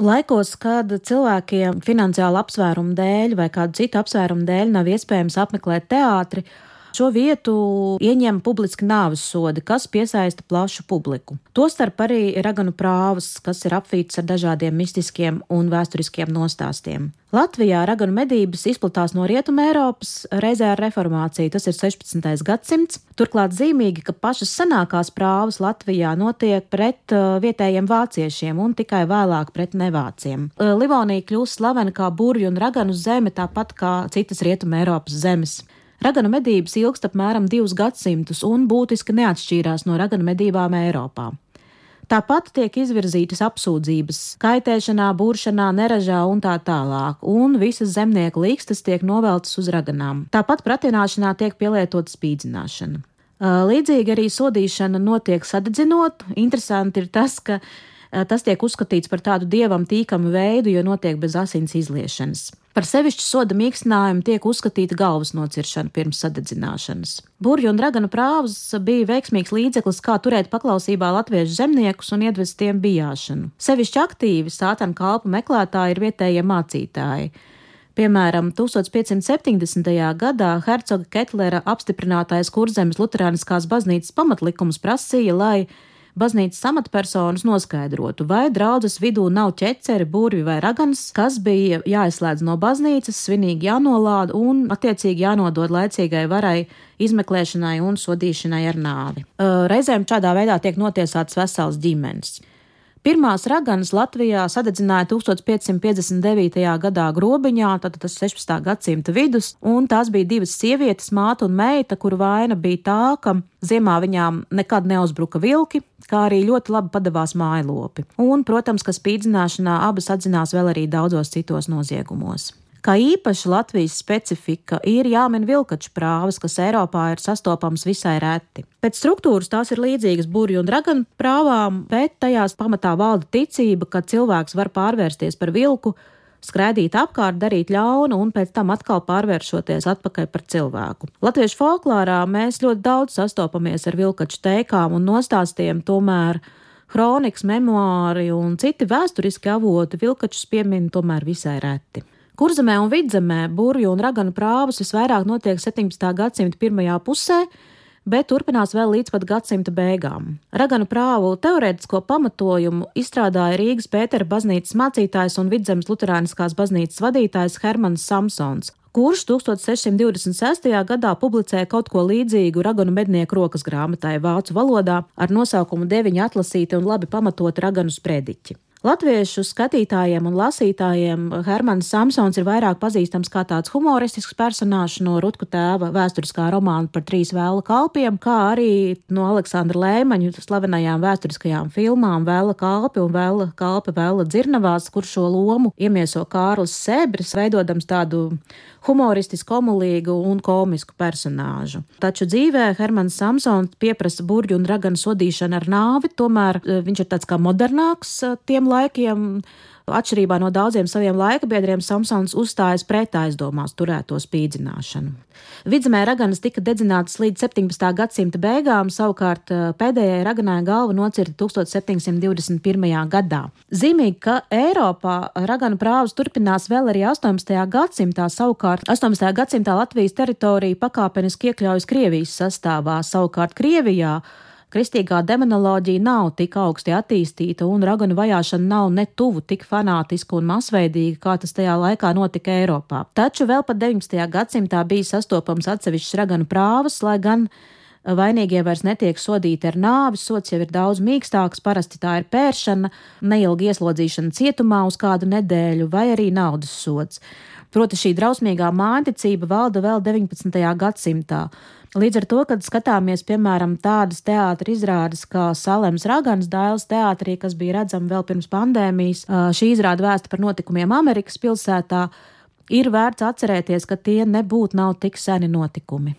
Laikos, kad cilvēkiem finansiāla apsvērumu dēļ vai kādu citu apsvērumu dēļ nav iespējams apmeklēt teātri, Šo vietu ieņem publiski nāves sodi, kas piesaista plašu publiku. Tostarp arī raganu prāvas, kas ir apvīts ar dažādiem mistiskiem un vēsturiskiem nostāstiem. Latvijā raganu medības izplatās no Rietumē Eiropas reizē ar reformāciju, tas ir 16. gadsimts. Turklāt zīmīgi, ka pašas senākās prāvas Latvijā notiek pret uh, vietējiem vāciešiem un tikai vēlāk pret nevāciem. Uh, Livonija kļūst slavena kā burju un raganu zeme, tāpat kā citas Rietumē Eiropas zemes. Raganu medības ilgst apmēram divus gadsimtus un būtiski neatšķīrās no raganu medībām Eiropā. Tāpat tiek izvirzītas apsūdzības kaitēšanā, buršanā, neražā un tā tālāk, un visas zemnieku līkstas tiek noveltas uz raganām. Tāpat pratināšanā tiek pielietota spīdzināšana. Līdzīgi arī sodīšana notiek sadedzinot. Interesanti ir tas, ka tas tiek uzskatīts par tādu dievam tīkamu veidu, jo notiek bez asins izliešanas. Par sevišķu soda mīkstinājumu tiek uzskatīta galvas nociršana pirms sadedzināšanas. Burju un raganu prāvas bija veiksmīgs līdzeklis, kā turēt paklausībā latviešu zemniekus un iedvest tiem bijāšanu. Sevišķi aktīvi sātana kalpu meklētāji ir vietējie mācītāji. Piemēram, 1570. gadā Hercoga Ketlera apstiprinātais Kurzemes Lutāniskās baznīcas pamatlikums prasīja, lai baznīcas amatpersonas noskaidrotu, vai draudzes vidū nav ķeceri, burvi vai raganas, kas bija jāizslēdz no baznīcas, svinīgi jānolāda un attiecīgi jānodod laicīgai varai izmeklēšanai un sodīšanai ar nāvi. Reizēm šādā veidā tiek notiesāts vesels ģimenes. Pirmās raganas Latvijā sadedzināja 1559. gadā grobiņā, tad tas 16. gadsimta vidus, un tās bija divas sievietes, māte un meita, kuru vaina bija tā, ka ziemā viņām nekad neuzbruka vilki, kā arī ļoti labi padavās mājlopi. Un, protams, ka spīdzināšanā abas atzinās vēl arī daudzos citos noziegumos. Kā īpaša Latvijas specifika ir jāmin vilkaču prāvas, kas Eiropā ir sastopams visai reti. Pēc struktūras tās ir līdzīgas burju un draganu prāvām, bet tajās pamatā valda ticība, ka cilvēks var pārvērsties par vilku, skraidīt apkārt, darīt ļaunu un pēc tam atkal pārvēršoties atpakaļ par cilvēku. Latviešu folklorā mēs ļoti daudz sastopamies ar vilkaču teikām un nostāstiem, tomēr Kronikas, memoāri un citi vēsturiski avoti vilkačus piemin tomēr visai reti. Kurzemē un vidzemē burju un raganu prāvas visvairāk notiek 17. gadsimta pirmajā pusē, bet turpinās vēl līdz pat gadsimta beigām. Raganu prāvu teorētisko pamatojumu izstrādāja Rīgas Pētera baznīcas mācītājs un Vidzemes Lutāniskās baznīcas vadītājs Hermans Samsons, kurš 1626. gadā publicēja kaut ko līdzīgu raganu mednieku rokas grāmatai vācu valodā ar nosaukumu Deviņi atlasīti un labi pamatot raganu sprediķi. Latviešu skatītājiem un lasītājiem Hermans Samsons ir vairāk pazīstams kā tāds humoristisks personāžs no Rutku tēva vēsturiskā romāna par trīs vēla kalpiem, kā arī no Aleksandra Lēmaņa slavenajām vēsturiskajām filmām Vēla kalpi un Vēla kalpe Vēla dzirnavās, kur šo lomu iemieso Kārlis Sebris, veidodams tādu humoristisku, omulīgu un komisku personāžu. Taču dzīvē Hermans Samsons pieprasa burļu un raganu sodīšanu ar nāvi, tomēr eh, viņš ir tāds kā modernāks eh, tiem laikiem. Atšķirībā no daudziem saviem laika biedriem, Samsons uzstājas pret aizdomās turēto spīdzināšanu. Vidzemē raganas tika dedzinātas līdz 17. gadsimta beigām, savukārt eh, pēdējai raganai galva nocirta 1721. gadā. Zīmīgi, ka Eiropā raganu prāvas turpinās vēl arī 18. gadsimtā, savukārt 18. gadsimtā Latvijas teritorija pakāpeniski iekļaujas Krievijas sastāvā, savukārt Krievijā Kristīgā demonoloģija nav tik augsti attīstīta, un raganu vajāšana nav ne tuvu tik fanātiska un masveidīga, kā tas tajā laikā notika Eiropā. Taču vēl pat 19. gadsimtā bija sastopams atsevišķs raganu prāvas, lai gan vainīgie vairs netiek sodīti ar nāvi, sots jau ir daudz mīkstāks, parasti tā ir pēršana, neilga ieslodzīšana cietumā uz kādu nedēļu vai arī naudas sots. Proti šī drausmīgā mānticība valda vēl 19. gadsimtā. Līdz ar to, kad skatāmies, piemēram, tādas teātris izrādes kā Salēmas Raganas dēls teātrī, kas bija redzama vēl pirms pandēmijas, šī izrāda vēsta par notikumiem Amerikas pilsētā, ir vērts atcerēties, ka tie nebūtu nav tik seni notikumi.